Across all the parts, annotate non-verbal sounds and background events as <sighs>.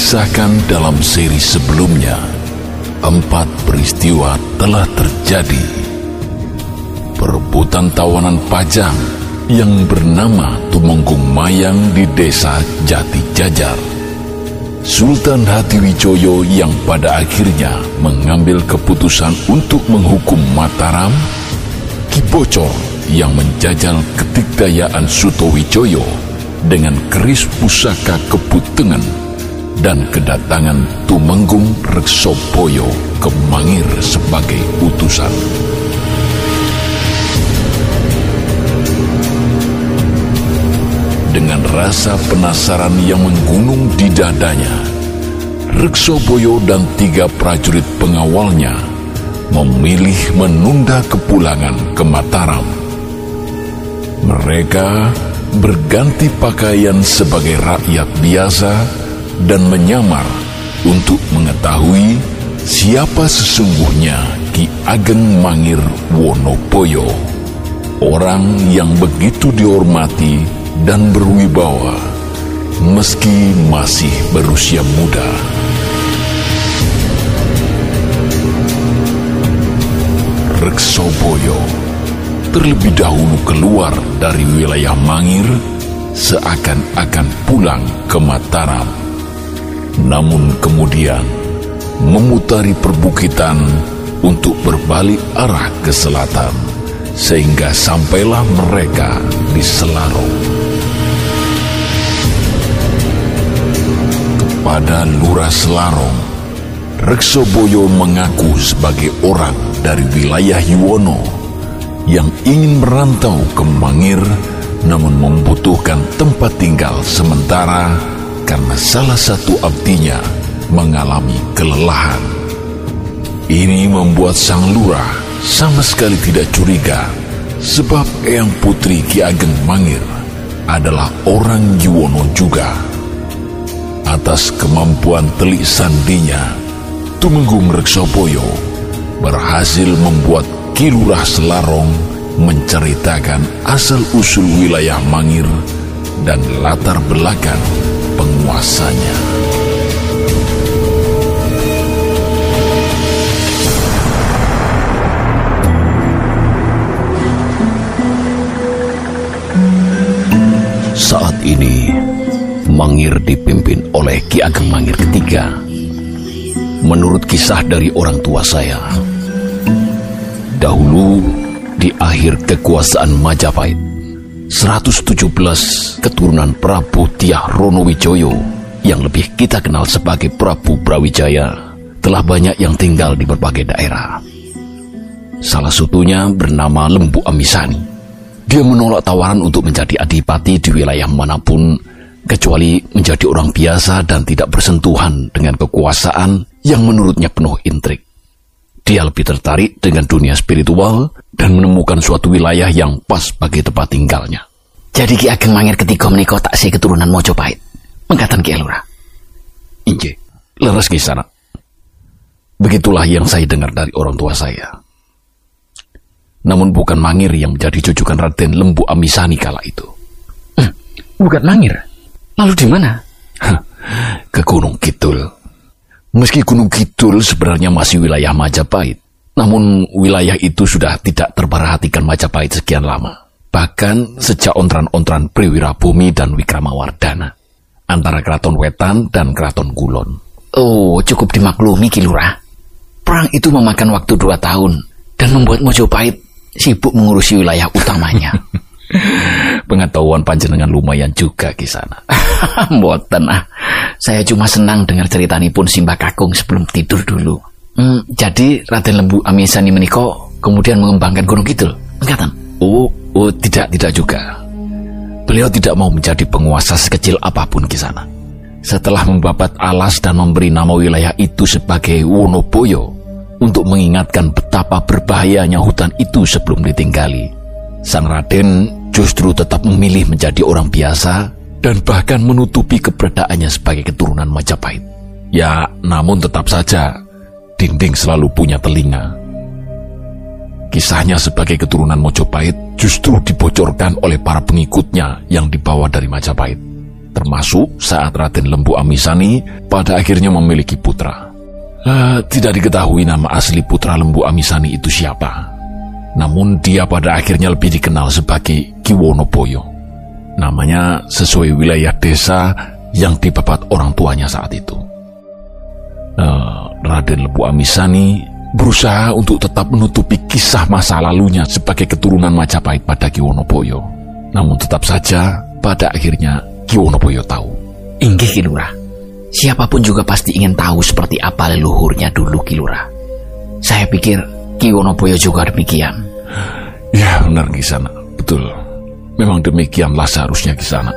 dikisahkan dalam seri sebelumnya, empat peristiwa telah terjadi. Perebutan tawanan pajang yang bernama Tumenggung Mayang di desa Jati Jajar. Sultan Hatiwijoyo yang pada akhirnya mengambil keputusan untuk menghukum Mataram, Kibocor yang menjajal ketikdayaan Sutowijoyo dengan keris pusaka keputengan dan kedatangan Tumenggung Reksopoyo ke Mangir sebagai utusan. Dengan rasa penasaran yang menggunung di dadanya, Reksoboyo dan tiga prajurit pengawalnya memilih menunda kepulangan ke Mataram. Mereka berganti pakaian sebagai rakyat biasa dan menyamar untuk mengetahui siapa sesungguhnya Ki Ageng Mangir Wonopoyo, orang yang begitu dihormati dan berwibawa meski masih berusia muda. Reksoboyo terlebih dahulu keluar dari wilayah Mangir seakan-akan pulang ke Mataram. Namun kemudian memutari perbukitan untuk berbalik arah ke selatan sehingga sampailah mereka di Selarong. Pada Lurah Selarong, Reksoboyo mengaku sebagai orang dari wilayah Yuwono yang ingin merantau ke Mangir namun membutuhkan tempat tinggal sementara karena salah satu abdinya mengalami kelelahan. Ini membuat sang lurah sama sekali tidak curiga sebab Eyang Putri Ki Ageng Mangir adalah orang Yuwono juga atas kemampuan telik sandinya, Tumenggung Reksopoyo berhasil membuat Kilurah Selarong menceritakan asal-usul wilayah Mangir dan latar belakang penguasanya. Saat ini, Mangir dipimpin oleh Ki Ageng Mangir ketiga. Menurut kisah dari orang tua saya, dahulu di akhir kekuasaan Majapahit, 117 keturunan Prabu Tiah Ronowijoyo yang lebih kita kenal sebagai Prabu Brawijaya telah banyak yang tinggal di berbagai daerah. Salah satunya bernama Lembu Amisani. Dia menolak tawaran untuk menjadi adipati di wilayah mana pun kecuali menjadi orang biasa dan tidak bersentuhan dengan kekuasaan yang menurutnya penuh intrik. Dia lebih tertarik dengan dunia spiritual dan menemukan suatu wilayah yang pas bagi tempat tinggalnya. Jadi Ki Ageng Mangir ketiga menikah tak si keturunan Mojopahit. Mengatakan Ki Elura. Inje, leres di sana. Begitulah yang saya dengar dari orang tua saya. Namun bukan Mangir yang menjadi cucukan Raden Lembu Amisani kala itu. Hmm, bukan Mangir? Lalu di mana? Ke Gunung Kidul. Meski Gunung Kidul sebenarnya masih wilayah Majapahit, namun wilayah itu sudah tidak terperhatikan Majapahit sekian lama. Bahkan sejak ontran-ontran Priwira Bumi dan Wikramawardana antara Keraton Wetan dan Keraton Kulon. Oh, cukup dimaklumi Kilura. Perang itu memakan waktu dua tahun dan membuat Mojopahit sibuk mengurusi wilayah utamanya. <laughs> Pengetahuan panjenengan lumayan juga di sana. <laughs> Mboten ah. Saya cuma senang dengar cerita ini pun Simbah Kakung sebelum tidur dulu. Hmm, jadi Raden Lembu Amisani meniko kemudian mengembangkan Gunung Kidul. Engkatan? Oh, oh tidak tidak juga. Beliau tidak mau menjadi penguasa sekecil apa pun di sana. Setelah membabat alas dan memberi nama wilayah itu sebagai Wonoboyo untuk mengingatkan betapa berbahayanya hutan itu sebelum ditinggali. Sang Raden justru tetap memilih menjadi orang biasa dan bahkan menutupi keberadaannya sebagai keturunan Majapahit. Ya, namun tetap saja, Dinding selalu punya telinga. Kisahnya sebagai keturunan Mojopahit justru dibocorkan oleh para pengikutnya yang dibawa dari Majapahit. termasuk saat Raden Lembu Amisani pada akhirnya memiliki putra. Uh, tidak diketahui nama asli putra Lembu Amisani itu siapa. Namun dia pada akhirnya lebih dikenal sebagai Kiwonoboyo. Namanya sesuai wilayah desa yang dibabat orang tuanya saat itu. Uh, Raden Lembu Amisani berusaha untuk tetap menutupi kisah masa lalunya sebagai keturunan Majapahit pada Kiwonoboyo. Namun tetap saja pada akhirnya Kiwonoboyo tahu. Inggih Kilura, siapa pun juga pasti ingin tahu seperti apa leluhurnya dulu Kilura. Saya pikir Kiwonoboyo juga demikian. Ya benar Kisana, betul. Memang demikianlah seharusnya Kisana.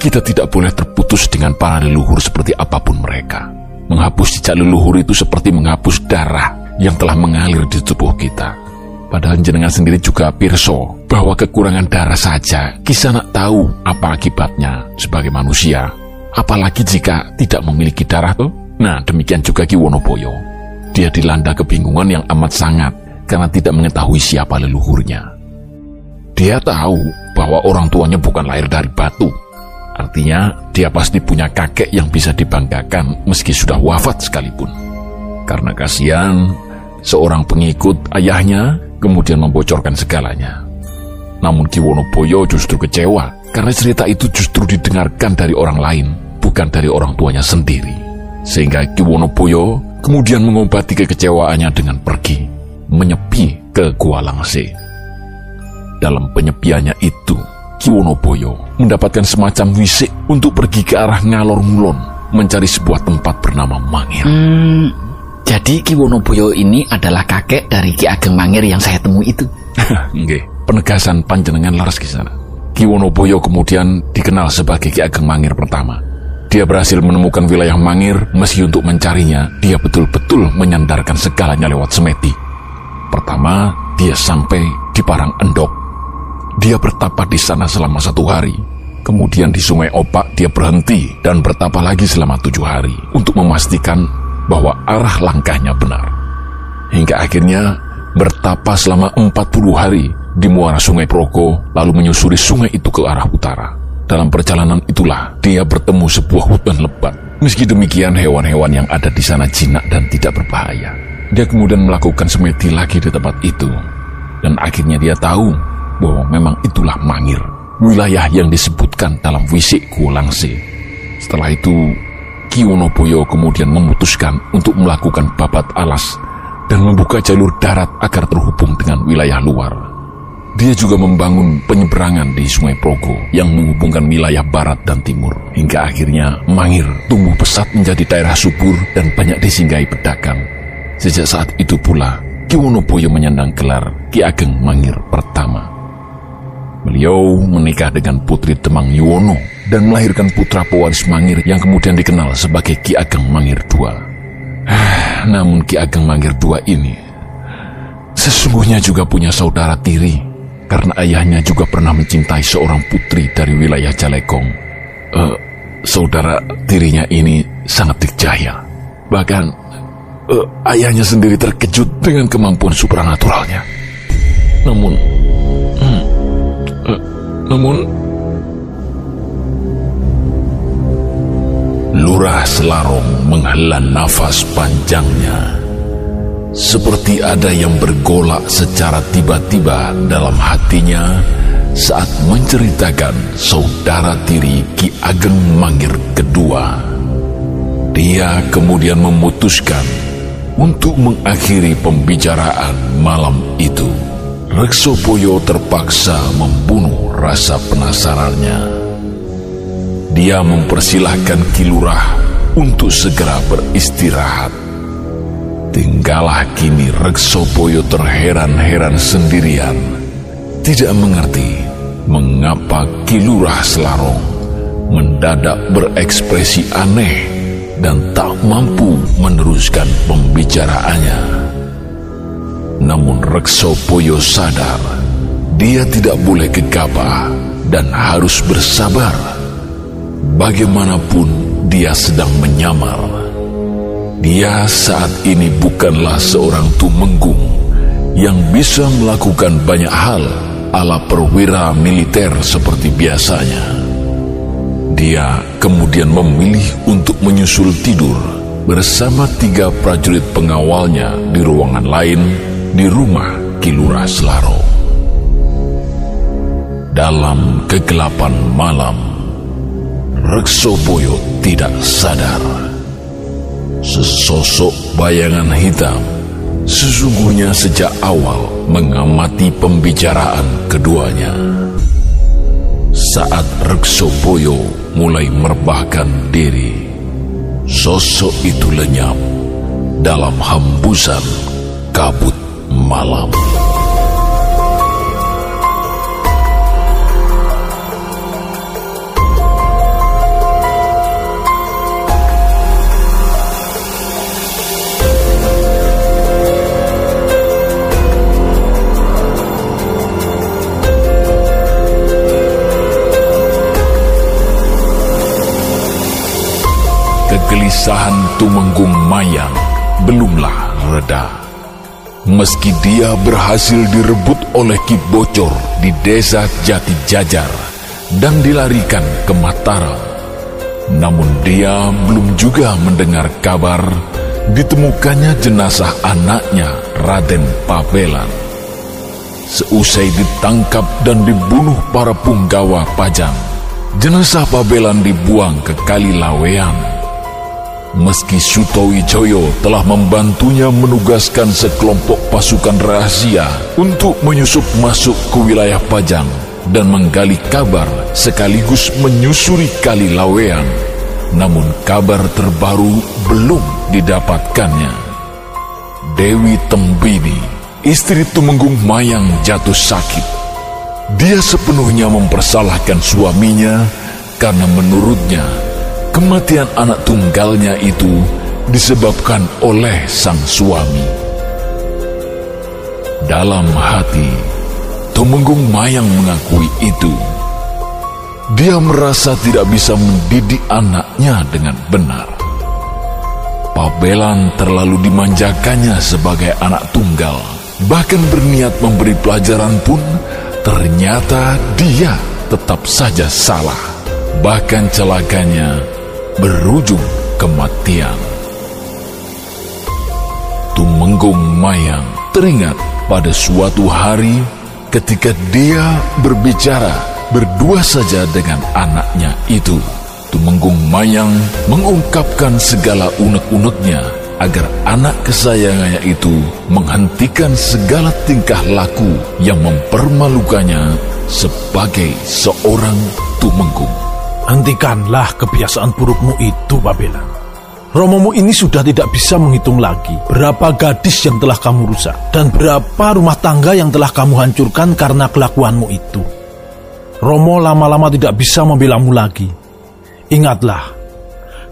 Kita tidak boleh terputus dengan para leluhur seperti apa pun mereka. Menghapus jejak leluhur itu seperti menghapus darah yang telah mengalir di tubuh kita. Padahal jenengan sendiri juga pirso bahwa kekurangan darah saja kisah nak tahu apa akibatnya sebagai manusia. Apalagi jika tidak memiliki darah tuh. Nah demikian juga Ki Wonoboyo. Dia dilanda kebingungan yang amat sangat karena tidak mengetahui siapa leluhurnya. Dia tahu bahwa orang tuanya bukan lahir dari batu. Artinya dia pasti punya kakek yang bisa dibanggakan meski sudah wafat sekalipun. Karena kasihan, seorang pengikut ayahnya kemudian membocorkan segalanya. Namun Kiwonoboyo justru kecewa karena cerita itu justru didengarkan dari orang lain, bukan dari orang tuanya sendiri. Sehingga Kiwonoboyo kemudian mengobati kekecewaannya dengan pergi, menyepi ke Gua Langse. Dalam penyepiannya itu, Kiwonoboyo mendapatkan semacam wisik untuk pergi ke arah Ngalor Ngulon, mencari sebuah tempat bernama Mangir. Hmm, jadi Ki Wonoboyo ini adalah kakek dari Ki Ageng Mangir yang saya temui itu. <laughs> Nggih, penegasan panjenengan laras ke sana. Ki Wonoboyo kemudian dikenal sebagai Ki Ageng Mangir pertama. Dia berhasil menemukan wilayah Mangir, meski untuk mencarinya, dia betul-betul menyandarkan segalanya lewat semeti. Pertama, dia sampai di Parang Endok. Dia bertapa di sana selama satu hari. Kemudian di Sungai Opak dia berhenti dan bertapa lagi selama tujuh hari untuk memastikan bahwa arah langkahnya benar. Hingga akhirnya bertapa selama 40 hari di muara sungai Proko, lalu menyusuri sungai itu ke arah utara. Dalam perjalanan itulah dia bertemu sebuah hutan lebat. Meski demikian hewan-hewan yang ada di sana jinak dan tidak berbahaya. Dia kemudian melakukan semeti lagi di tempat itu. Dan akhirnya dia tahu bahwa memang itulah Mangir, wilayah yang disebutkan dalam wisik Kulangse. Setelah itu Ki Wonoboyo kemudian memutuskan untuk melakukan babat alas dan membuka jalur darat agar terhubung dengan wilayah luar. Dia juga membangun penyeberangan di Sungai Progo yang menghubungkan wilayah barat dan timur. Hingga akhirnya Mangir tumbuh pesat menjadi daerah subur dan banyak disinggahi pedagang. Sejak saat itu pula, Ki Wonoboyo menyandang gelar Ki Ageng Mangir pertama. Beliau menikah dengan Putri Temang Yuwono dan melahirkan putra pewaris Mangir yang kemudian dikenal sebagai Ki Ageng Mangir II. <sighs> Namun Ki Ageng Mangir II ini sesungguhnya juga punya saudara tiri karena ayahnya juga pernah mencintai seorang putri dari wilayah Jalekong. Uh, saudara tirinya ini sangat dikjaya. Bahkan uh, ayahnya sendiri terkejut dengan kemampuan supranaturalnya. Namun, hmm, uh, namun Lurah Selarong menghela nafas panjangnya. Seperti ada yang bergolak secara tiba-tiba dalam hatinya saat menceritakan saudara tiri Ki Ageng Mangir kedua. Dia kemudian memutuskan untuk mengakhiri pembicaraan malam itu. Reksopoyo terpaksa membunuh rasa penasarannya dia mempersilahkan Kilurah untuk segera beristirahat. Tinggallah kini Reksopoyo terheran-heran sendirian, tidak mengerti mengapa Kilurah Selarong mendadak berekspresi aneh dan tak mampu meneruskan pembicaraannya. Namun Reksopoyo sadar dia tidak boleh gegabah dan harus bersabar Bagaimanapun dia sedang menyamar. Dia saat ini bukanlah seorang tumenggung yang bisa melakukan banyak hal ala perwira militer seperti biasanya. Dia kemudian memilih untuk menyusul tidur bersama tiga prajurit pengawalnya di ruangan lain di rumah Kilura Selaro. Dalam kegelapan malam, Reksoboyo tidak sadar. Sesosok bayangan hitam sesungguhnya sejak awal mengamati pembicaraan keduanya. Saat Reksoboyo mulai merebahkan diri, sosok itu lenyap dalam hembusan kabut malam. Kegelisahan Tumenggung Mayang belumlah reda. Meski dia berhasil direbut oleh Ki Bocor di desa Jati Jajar dan dilarikan ke Mataram, namun dia belum juga mendengar kabar ditemukannya jenazah anaknya Raden Pabelan. Seusai ditangkap dan dibunuh para punggawa Pajang, jenazah Pabelan dibuang ke Kali Lawean Meski Sutowijoyo telah membantunya menugaskan sekelompok pasukan rahasia untuk menyusup masuk ke wilayah Pajang dan menggali kabar sekaligus menyusuri Kali Lawean, namun kabar terbaru belum didapatkannya. Dewi Tembini, istri Tumenggung Mayang jatuh sakit. Dia sepenuhnya mempersalahkan suaminya karena menurutnya Kematian anak tunggalnya itu disebabkan oleh sang suami. Dalam hati, Tumenggung Mayang mengakui itu. Dia merasa tidak bisa mendidik anaknya dengan benar. Pabelan terlalu dimanjakannya sebagai anak tunggal, bahkan berniat memberi pelajaran pun ternyata dia tetap saja salah. Bahkan celakanya berujung kematian. Tumenggung Mayang teringat pada suatu hari ketika dia berbicara berdua saja dengan anaknya itu. Tumenggung Mayang mengungkapkan segala unek-uneknya agar anak kesayangannya itu menghentikan segala tingkah laku yang mempermalukannya sebagai seorang Tumenggung. Hentikanlah kebiasaan burukmu itu, Babela. Romomu ini sudah tidak bisa menghitung lagi berapa gadis yang telah kamu rusak dan berapa rumah tangga yang telah kamu hancurkan karena kelakuanmu itu. Romo lama-lama tidak bisa membelamu lagi. Ingatlah,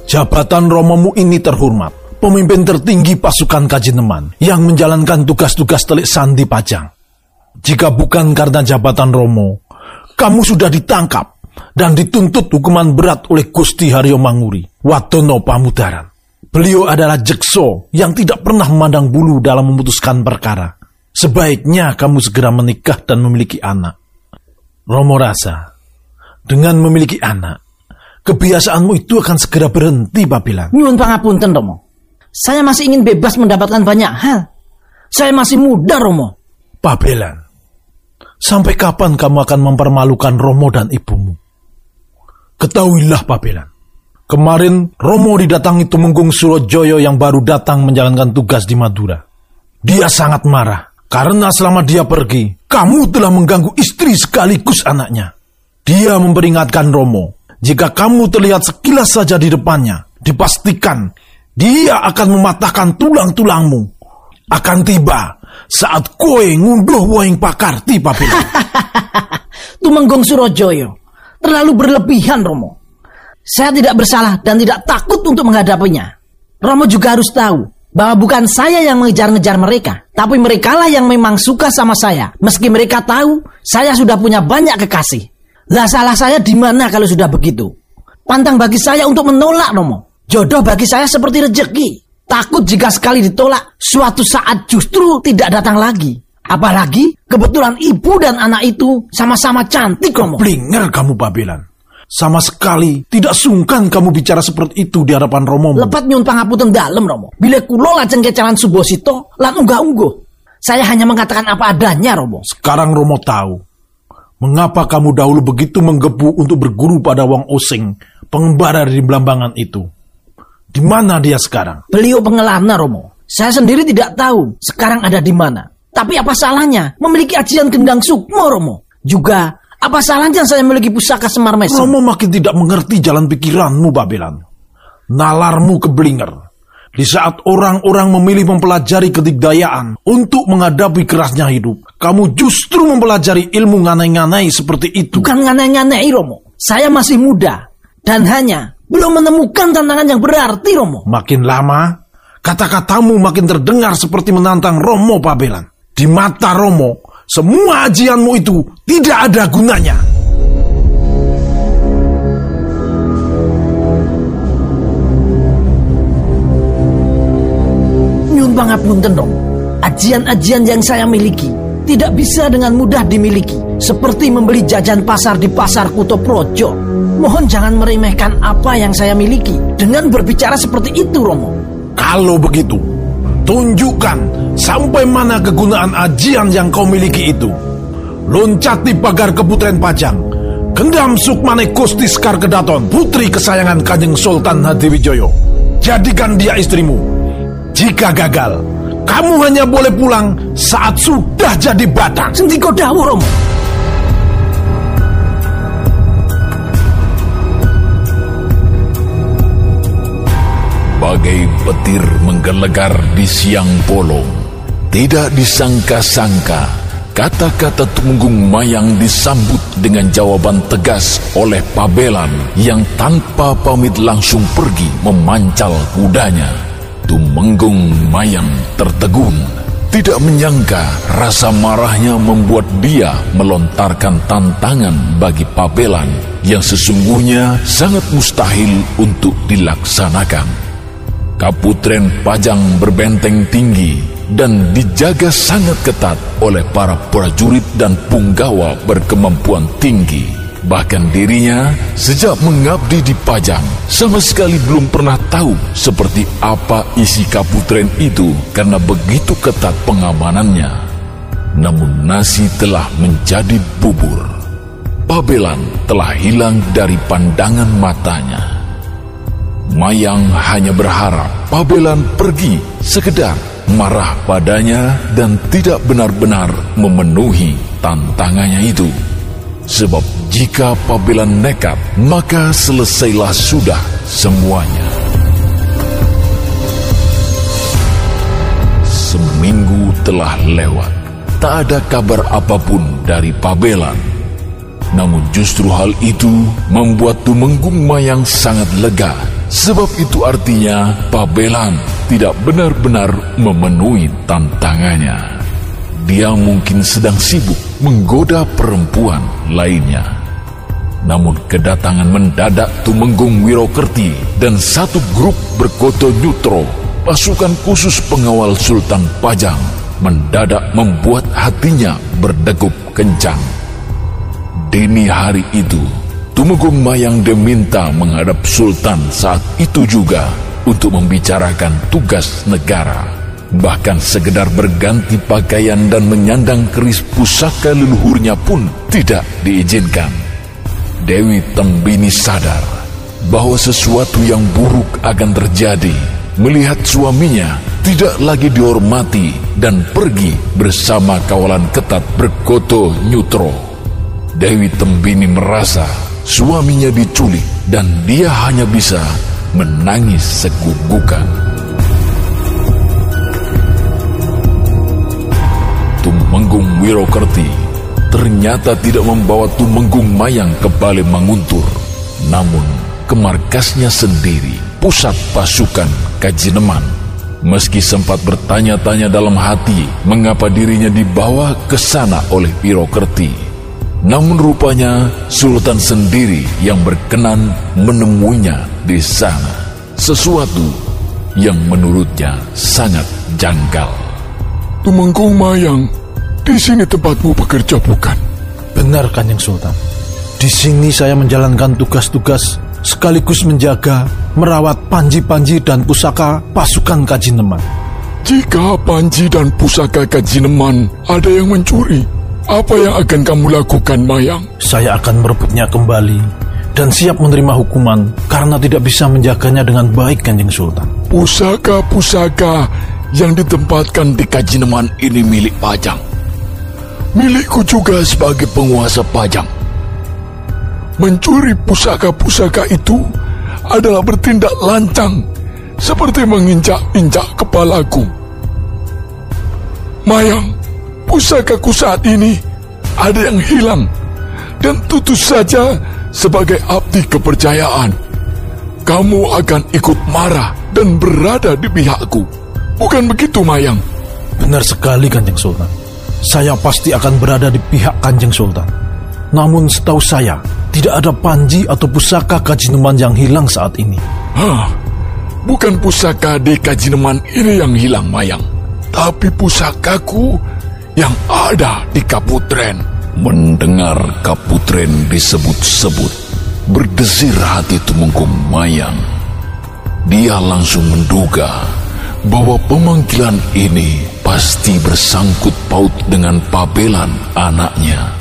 jabatan Romomu ini terhormat, pemimpin tertinggi pasukan Kajineman yang menjalankan tugas-tugas telik sandi pajang. Jika bukan karena jabatan Romo, kamu sudah ditangkap dan dituntut hukuman berat oleh Gusti Haryo Manguri, Watono Pamudaran. Beliau adalah jekso yang tidak pernah memandang bulu dalam memutuskan perkara. Sebaiknya kamu segera menikah dan memiliki anak. Romo rasa, dengan memiliki anak, kebiasaanmu itu akan segera berhenti, Babilan. Nyuwun pangapunten, Romo. Saya masih ingin bebas mendapatkan banyak hal. Saya masih muda, Romo. Babelan, sampai kapan kamu akan mempermalukan Romo dan ibumu? Ketahuilah Pabelan, kemarin Romo didatangi Tumenggung Surojoyo yang baru datang menjalankan tugas di Madura. Dia sangat marah karena selama dia pergi, kamu telah mengganggu istri sekaligus anaknya. Dia memperingatkan Romo, jika kamu terlihat sekilas saja di depannya, dipastikan dia akan mematahkan tulang-tulangmu. Akan tiba saat kue ngunduh waing pakar tiba <laughs> Tumenggung Surojoyo terlalu berlebihan Romo. Saya tidak bersalah dan tidak takut untuk menghadapinya. Romo juga harus tahu bahwa bukan saya yang mengejar-ngejar mereka, tapi merekalah yang memang suka sama saya. Meski mereka tahu saya sudah punya banyak kekasih. Lah salah saya di mana kalau sudah begitu? Pantang bagi saya untuk menolak Romo. Jodoh bagi saya seperti rejeki. Takut jika sekali ditolak, suatu saat justru tidak datang lagi. Apalagi kebetulan ibu dan anak itu sama-sama cantik, Romo. Blinger kamu Babelan. Sama sekali tidak sungkan kamu bicara seperti itu di hadapan Romo. Lepat nyun pangapunten dalem Romo. Bila kulo lajeng kecalan subosito lan unggah-ungguh. Saya hanya mengatakan apa adanya Romo. Sekarang Romo tahu mengapa kamu dahulu begitu menggebu untuk berguru pada Wong Osing, pengembara dari Belambangan itu. Di mana dia sekarang? Beliau pengelana Romo. Saya sendiri tidak tahu sekarang ada di mana. Tapi apa salahnya memiliki ajian gendang sukmo Romo? Juga apa salahnya saya memiliki pusaka Semar Mesem? Romo makin tidak mengerti jalan pikiranmu, Babelan. Nalarmu keblinger. Di saat orang-orang memilih mempelajari kedikdayaan untuk menghadapi kerasnya hidup, kamu justru mempelajari ilmu nganai-nganai seperti itu. Bukan nganai-nganai, Romo. Saya masih muda dan hanya belum menemukan tantangan yang berarti, Romo. Makin lama, kata-katamu makin terdengar seperti menantang Romo Babelan. Di mata Romo, semua ajianmu itu tidak ada gunanya. Nyun pangapunten dong. Ajian-ajian yang saya miliki tidak bisa dengan mudah dimiliki. Seperti membeli jajan pasar di pasar Kuto Projo. Mohon jangan meremehkan apa yang saya miliki dengan berbicara seperti itu, Romo. Kalau begitu, Tunjukkan sampai mana kegunaan ajian yang kau miliki itu. Loncati pagar keputren Pajang. Gendam Sukmane Gusti Sekar Kedaton, putri kesayangan Kanjeng Sultan Hadiwijoyo. Jadikan dia istrimu. Jika gagal, kamu hanya boleh pulang saat sudah jadi batang. Sendiko dawuh, Romo. Bagai petir menggelegar di siang bolong, tidak disangka-sangka kata-kata Tumenggung Mayang disambut dengan jawaban tegas oleh Pabelan yang tanpa pamit langsung pergi memancal kudanya. Tumenggung Mayang tertegun, tidak menyangka rasa marahnya membuat dia melontarkan tantangan bagi Pabelan yang sesungguhnya sangat mustahil untuk dilaksanakan. Kaputren Pajang berbenteng tinggi dan dijaga sangat ketat oleh para prajurit dan punggawa berkemampuan tinggi. Bahkan dirinya sejak mengabdi di Pajang sama sekali belum pernah tahu seperti apa isi Kaputren itu karena begitu ketat pengamanannya. Namun nasi telah menjadi bubur. Pabelan telah hilang dari pandangan matanya. Mayang hanya berharap Pabelan pergi sekedar marah padanya dan tidak benar-benar memenuhi tantangannya itu. Sebab jika Pabelan nekat, maka selesailah sudah semuanya. Seminggu telah lewat, tak ada kabar apa pun dari Pabelan. Namun justru hal itu membuat Tumenggung Mayang sangat lega Sebab itu artinya Pabelan tidak benar-benar memenuhi tantangannya. Dia mungkin sedang sibuk menggoda perempuan lainnya. Namun kedatangan mendadak Tumenggung Wirokerti dan satu grup berkoto nyutro, pasukan khusus pengawal Sultan Pajang, mendadak membuat hatinya berdegup kencang. Dini hari itu, Tumenggung Mayang diminta menghadap Sultan saat itu juga untuk membicarakan tugas negara. Bahkan sekedar berganti pakaian dan menyandang keris pusaka leluhurnya pun tidak diizinkan. Dewi Tembini sadar bahwa sesuatu yang buruk akan terjadi melihat suaminya tidak lagi dihormati dan pergi bersama kawalan ketat berkoto nyutro. Dewi Tembini merasa suaminya diculik dan dia hanya bisa menangis segugukan. Tumenggung Wirokerti ternyata tidak membawa Tumenggung Mayang ke Bale Manguntur, namun ke markasnya sendiri, pusat pasukan Kajineman. Meski sempat bertanya-tanya dalam hati mengapa dirinya dibawa ke sana oleh Wirokerti, namun rupanya Sultan sendiri yang berkenan menemuinya di sana. Sesuatu yang menurutnya sangat janggal. Tumenggung Mayang, di sini tempatmu bekerja bukan? Benar Kanjeng Sultan. Di sini saya menjalankan tugas-tugas sekaligus menjaga, merawat panji-panji dan pusaka pasukan Kajineman. Jika panji dan pusaka Kajineman ada yang mencuri, apa yang akan kamu lakukan, Mayang? Saya akan merebutnya kembali dan siap menerima hukuman karena tidak bisa menjaganya dengan baik Kanjeng Sultan. Pusaka-pusaka yang ditempatkan di Kajineman ini milik Pajang. Milikku juga sebagai penguasa Pajang. Mencuri pusaka-pusaka itu adalah bertindak lancang seperti menginjak-injak kepalaku. Mayang, pusakaku saat ini ada yang hilang dan tutus saja sebagai abdi kepercayaan. Kamu akan ikut marah dan berada di pihakku. Bukan begitu, Mayang? Benar sekali Kanjeng Sultan. Saya pasti akan berada di pihak Kanjeng Sultan. Namun setahu saya, tidak ada panji atau pusaka Kajineman yang hilang saat ini. Hah, bukan pusaka di Kajineman ini yang hilang, Mayang. Tapi pusakaku yang ada di Kaputren. Mendengar Kaputren disebut-sebut, berdesir hati Tumenggung Mayang. Dia langsung menduga bahwa pemanggilan ini pasti bersangkut paut dengan pabelan anaknya.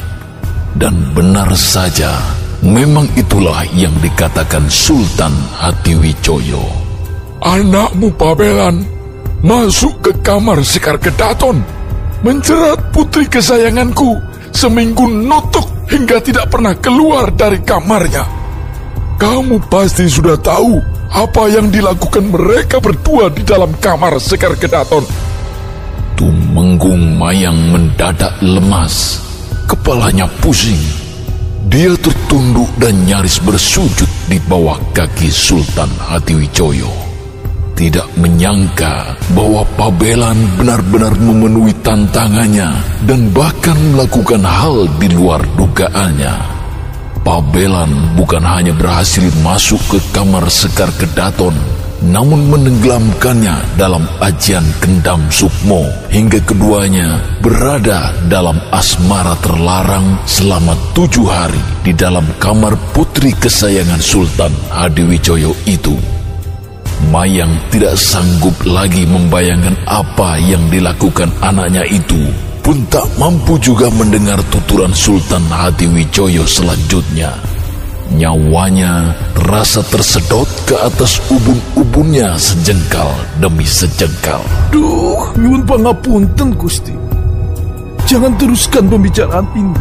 Dan benar saja, memang itulah yang dikatakan Sultan Hatiwijoyo. Anakmu Pabelan masuk ke kamar Sekar Kedaton, menjerat putri kesayanganku seminggu notok hingga tidak pernah keluar dari kamarnya. Kamu pasti sudah tahu apa yang dilakukan mereka berdua di dalam kamar Sekar Kedaton. Tumenggung Mayang mendadak lemas, kepalanya pusing. Dia tertunduk dan nyaris bersujud di bawah kaki Sultan Hatiwijoyo. Tidak menyangka bahwa Pabelan benar-benar memenuhi tantangannya dan bahkan melakukan hal di luar dugaannya. Pabelan bukan hanya berhasil masuk ke kamar Sekar Kedaton, namun menenggelamkannya dalam ajian kendam sukmo hingga keduanya berada dalam asmara terlarang selama tujuh hari di dalam kamar putri kesayangan Sultan Hadiwijoyo itu. Mayang tidak sanggup lagi membayangkan apa yang dilakukan anaknya itu pun tak mampu juga mendengar tuturan Sultan Hadiwijoyo selanjutnya. Nyawanya terasa tersedot ke atas ubun-ubunnya sejengkal demi sejengkal. Duh, nyun pangapunten Gusti. Jangan teruskan pembicaraan ini.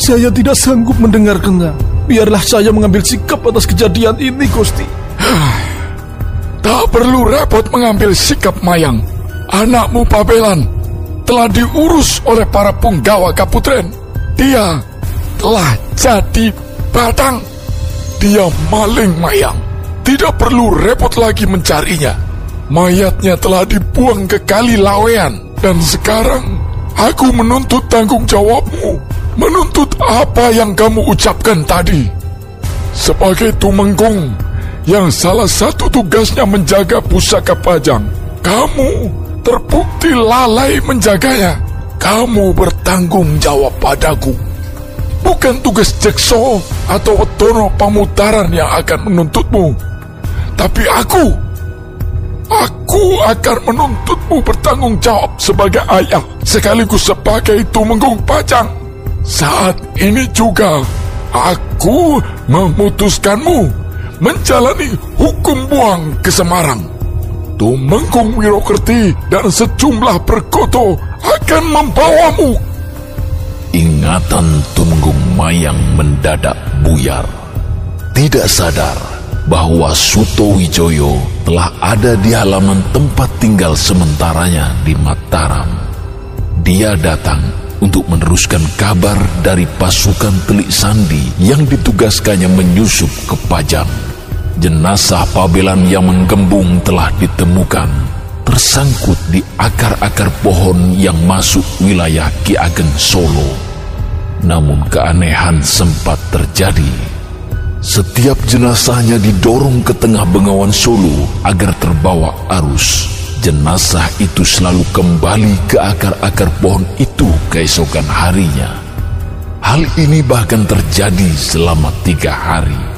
Saya tidak sanggup mendengarkannya. Biarlah saya mengambil sikap atas kejadian ini, Gusti. Tak perlu repot mengambil sikap Mayang. Anakmu Pabelan telah diurus oleh para punggawa Kaputren. Dia telah jadi batang. Dia maling Mayang. Tidak perlu repot lagi mencarinya. Mayatnya telah dibuang ke kali Lawean. Dan sekarang aku menuntut tanggung jawabmu. Menuntut apa yang kamu ucapkan tadi. Sebagai Tumenggung yang salah satu tugasnya menjaga pusaka pajang. Kamu terbukti lalai menjaganya. Kamu bertanggung jawab padaku. Bukan tugas Jekso atau Wetono Pamutaran yang akan menuntutmu. Tapi aku, aku akan menuntutmu bertanggung jawab sebagai ayah sekaligus sebagai tumenggung pajang. Saat ini juga, aku memutuskanmu menjalani hukum buang ke Semarang. Tumenggung Wirokerti dan sejumlah perkoto akan membawamu. Ingatan Tumenggung Mayang mendadak buyar. Tidak sadar bahwa Suto Wijoyo telah ada di halaman tempat tinggal sementaranya di Mataram. Dia datang untuk meneruskan kabar dari pasukan Telik Sandi yang ditugaskannya menyusup ke Pajang. Jenazah Pabelan yang menggembung telah ditemukan, tersangkut di akar-akar pohon yang masuk wilayah Ki Ageng Solo. Namun keanehan sempat terjadi. Setiap jenazahnya didorong ke tengah bengawan Solo agar terbawa arus. Jenazah itu selalu kembali ke akar-akar pohon itu keesokan harinya. Hal ini bahkan terjadi selama tiga hari.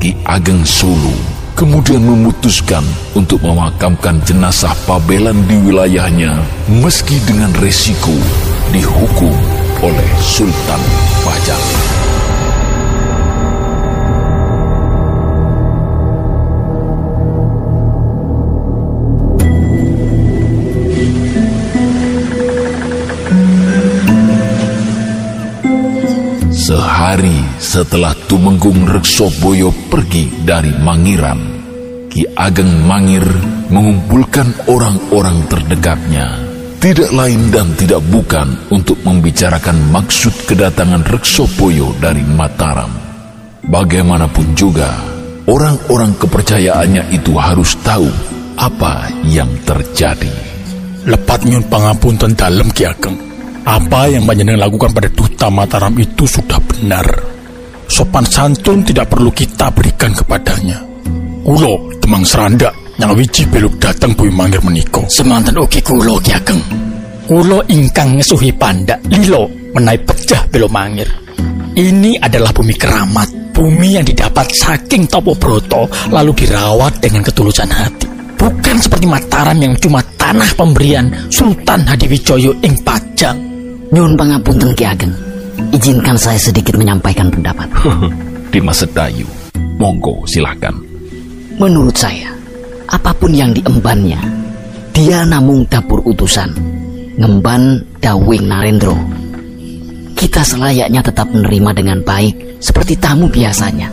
Ki Ageng Sulu kemudian memutuskan untuk memakamkan jenazah Pabelan di wilayahnya meski dengan resiko dihukum oleh Sultan Pajang. Setelah Tumenggung Reksoboyo pergi dari Mangiran, Ki Ageng Mangir mengumpulkan orang-orang terdekatnya. Tidak lain dan tidak bukan untuk membicarakan maksud kedatangan Reksoboyo dari Mataram. Bagaimanapun juga, orang-orang kepercayaannya itu harus tahu apa yang terjadi. Lepat nyun pangapunten dalem Ki Ageng. Apa yang panjenengan lakukan pada duta Mataram itu sudah benar. Sopan santun tidak perlu kita berikan kepadanya. Kulo, temang seranda, yang wiji beluk datang bui mangir meniko. Semantan ugi kulo Ki Ageng. Kulo ingkang ngesuhi panda, lilo, menai pecah belok mangir. Ini adalah bumi keramat, bumi yang didapat saking Topo Broto, lalu dirawat dengan ketulusan hati. Bukan seperti Mataram yang cuma tanah pemberian Sultan Hadiwijoyo ing Pajang. Nyun pangapunten Ki Ageng. Izinkan saya sedikit menyampaikan pendapat. <laughs> Dimas Sedayu, monggo silahkan. Menurut saya, apa pun yang diembannya, dia namung dapur utusan. Ngemban Dawing Narendro. Kita selayaknya tetap menerima dengan baik seperti tamu biasanya.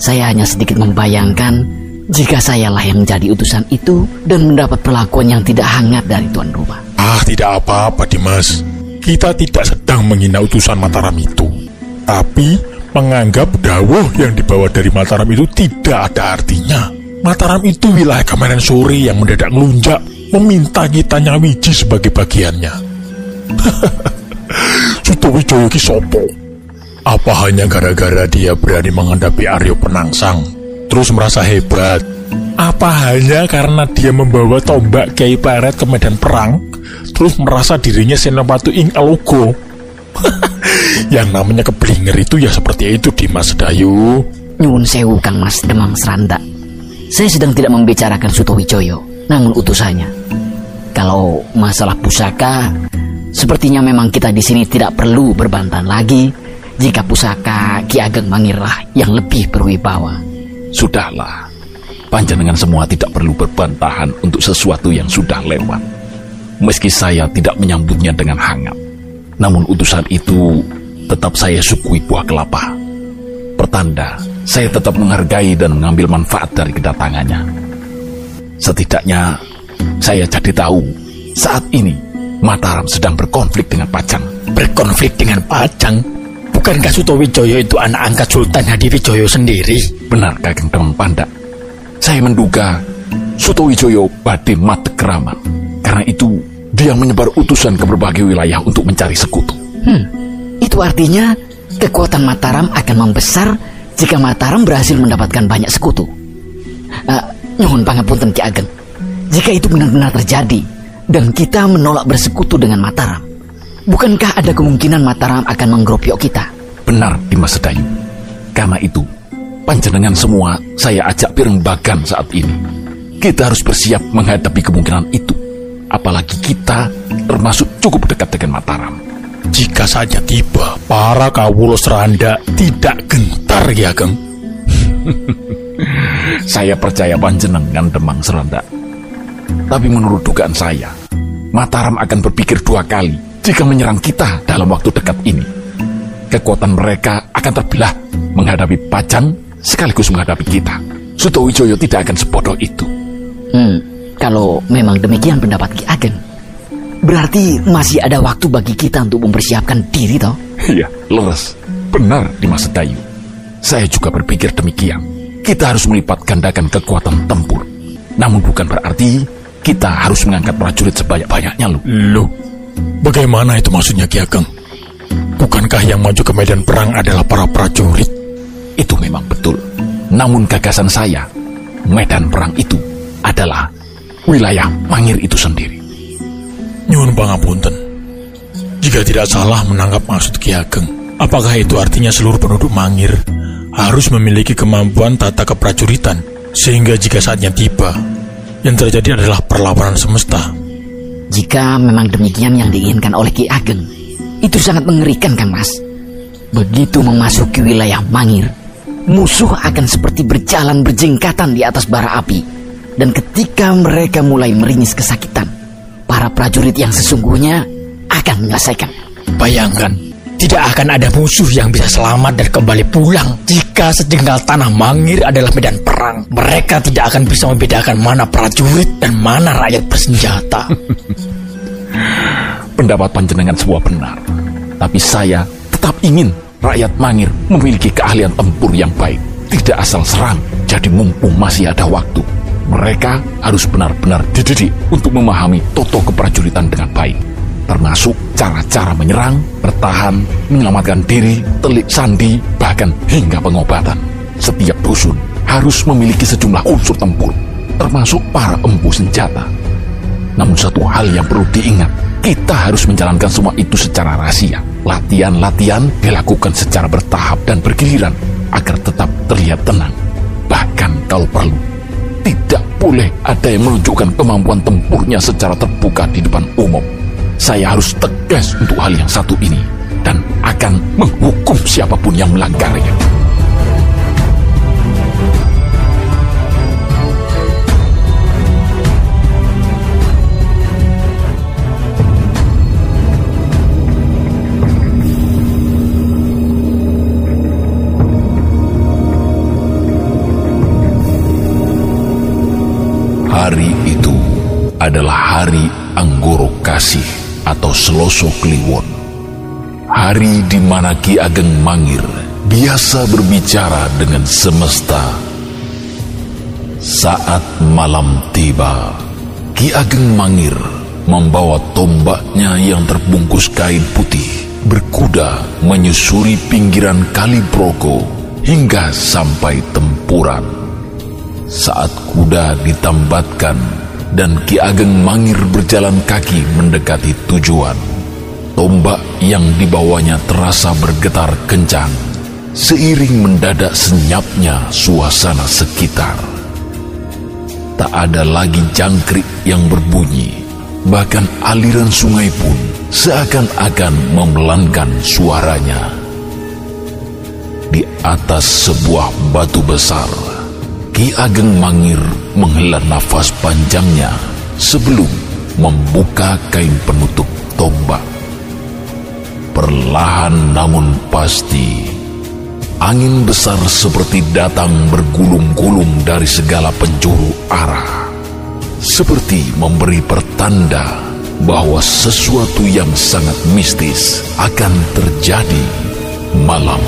Saya hanya sedikit membayangkan jika sayalah yang menjadi utusan itu dan mendapat perlakuan yang tidak hangat dari tuan rumah. Ah, tidak apa-apa Dimas. Kita tidak sedang menghina utusan Mataram itu. Tapi menganggap dawuh yang dibawa dari Mataram itu tidak ada artinya. Mataram itu wilayah Kamaran Sore yang mendadak ngelunjak meminta kita nyawiji sebagai bagiannya. <laughs> Sutowijoyo ki sopo? Apa hanya gara-gara dia berani menghadapi Aryo Penangsang terus merasa hebat? Apa hanya karena dia membawa tombak Kiai Pleret ke medan perang terus merasa dirinya Senopati ing Alogo? <laughs> Yang namanya keblinger itu ya seperti itu Dimas Dayu. Nyuwun sewu Kang Mas Demang Seranda. Saya sedang tidak membicarakan Sutowijoyo, namun utusannya. Kalau masalah pusaka, sepertinya memang kita di sini tidak perlu berbantahan lagi jika pusaka Ki Ageng Mangirlah yang lebih berwibawa. Sudahlah, panjenengan semua tidak perlu berbantahan untuk sesuatu yang sudah lewat. Meski saya tidak menyambutnya dengan hangat, namun utusan itu tetap saya sukui buah kelapa. Pertanda, saya tetap menghargai dan mengambil manfaat dari kedatangannya. Setidaknya, saya jadi tahu saat ini Mataram sedang berkonflik dengan Pajang. Berkonflik dengan Pajang? Bukankah Sutowijoyo itu anak angkat Sultan Hadiwijoyo sendiri? Benar Kakang Demang Panda. Saya menduga Sutowijoyo badhe mate keramat. Karena itu dia menyebar utusan ke berbagai wilayah untuk mencari sekutu. Hmm, itu artinya kekuatan Mataram akan membesar jika Mataram berhasil mendapatkan banyak sekutu. Uh, nyuhun pangapunten Ki Ageng. Jika itu benar-benar terjadi dan kita menolak bersekutu dengan Mataram, bukankah ada kemungkinan Mataram akan menggerobyok kita? Benar Dimas Sedayu. Karena itu, panjenengan semua saya ajak pirembagan saat ini. Kita harus bersiap menghadapi kemungkinan itu. Apalagi kita termasuk cukup dekat dengan Mataram. Jika saja tiba, para kawulo seranda tidak gentar ya, Geng. <laughs> Saya percaya panjenengan Demang Seranda. Tapi menurut dugaan saya, Mataram akan berpikir dua kali jika menyerang kita dalam waktu dekat ini. Kekuatan mereka akan terbelah menghadapi Pajang sekaligus menghadapi kita. Sutowijoyo tidak akan sebodoh itu. Hmm, kalau memang demikian pendapat Ki Ageng, berarti masih ada waktu bagi kita untuk mempersiapkan diri toh? Iya, leres. Benar Dimas Sedayu. Saya juga berpikir demikian. Kita harus melipat gandakan kekuatan tempur. Namun bukan berarti kita harus mengangkat prajurit sebanyak-banyaknya loh. Loh, bagaimana itu maksudnya Ki Ageng? Bukankah yang maju ke medan perang adalah para prajurit? Itu memang betul. Namun gagasan saya, medan perang itu adalah wilayah Mangir itu sendiri. Nyuwun pangapunten. Jika tidak salah menangkap maksud Ki Ageng, Apakah itu artinya seluruh penduduk Mangir harus memiliki kemampuan tata keprajuritan sehingga jika saatnya tiba, yang terjadi adalah perlawanan semesta? Jika memang demikian yang diinginkan oleh Ki Ageng, itu sangat mengerikan kan mas. Begitu memasuki wilayah Mangir, musuh akan seperti berjalan berjengkatan di atas bara api. Dan ketika mereka mulai meringis kesakitan, para prajurit yang sesungguhnya akan menyelesaikan. Bayangkan, tidak akan ada musuh yang bisa selamat dan kembali pulang jika sejengkal tanah Mangir adalah medan perang. Mereka tidak akan bisa membedakan mana prajurit dan mana rakyat bersenjata. <laughs> Pendapat panjenengan semua benar. Tapi saya tetap ingin rakyat Mangir memiliki keahlian tempur yang baik. Tidak asal serang, jadi mumpung masih ada waktu. Mereka harus benar-benar dididik untuk memahami toto keprajuritan dengan baik. Termasuk cara-cara menyerang, bertahan, menyelamatkan diri, telik sandi, bahkan hingga pengobatan. Setiap dusun harus memiliki sejumlah unsur tempur, termasuk para empu senjata. Namun satu hal yang perlu diingat, kita harus menjalankan semua itu secara rahasia. Latihan-latihan dilakukan secara bertahap dan bergiliran agar tetap terlihat tenang. Bahkan kalau perlu, tidak boleh ada yang menunjukkan kemampuan tempurnya secara terbuka di depan umum. Saya harus tegas untuk hal yang satu ini dan akan menghukum siapa pun yang melanggarnya. Hari itu adalah hari Anggoro Kasih atau Seloso Kliwon. Hari di mana Ki Ageng Mangir biasa berbicara dengan semesta. Saat malam tiba, Ki Ageng Mangir membawa tombaknya yang terbungkus kain putih berkuda menyusuri pinggiran Kali Progo hingga sampai tempuran. Saat kuda ditambatkan dan Ki Ageng Mangir berjalan kaki mendekati tujuan, tombak yang dibawanya terasa bergetar kencang, seiring mendadak senyapnya suasana sekitar. Tak ada lagi jangkrik yang berbunyi, bahkan aliran sungai pun seakan-akan memelankan suaranya. Di atas sebuah batu besar, Ki Ageng Mangir menghela nafas panjangnya sebelum membuka kain penutup tombak. Perlahan namun pasti, angin besar seperti datang bergulung-gulung dari segala penjuru arah. Seperti memberi pertanda bahwa sesuatu yang sangat mistis akan terjadi malam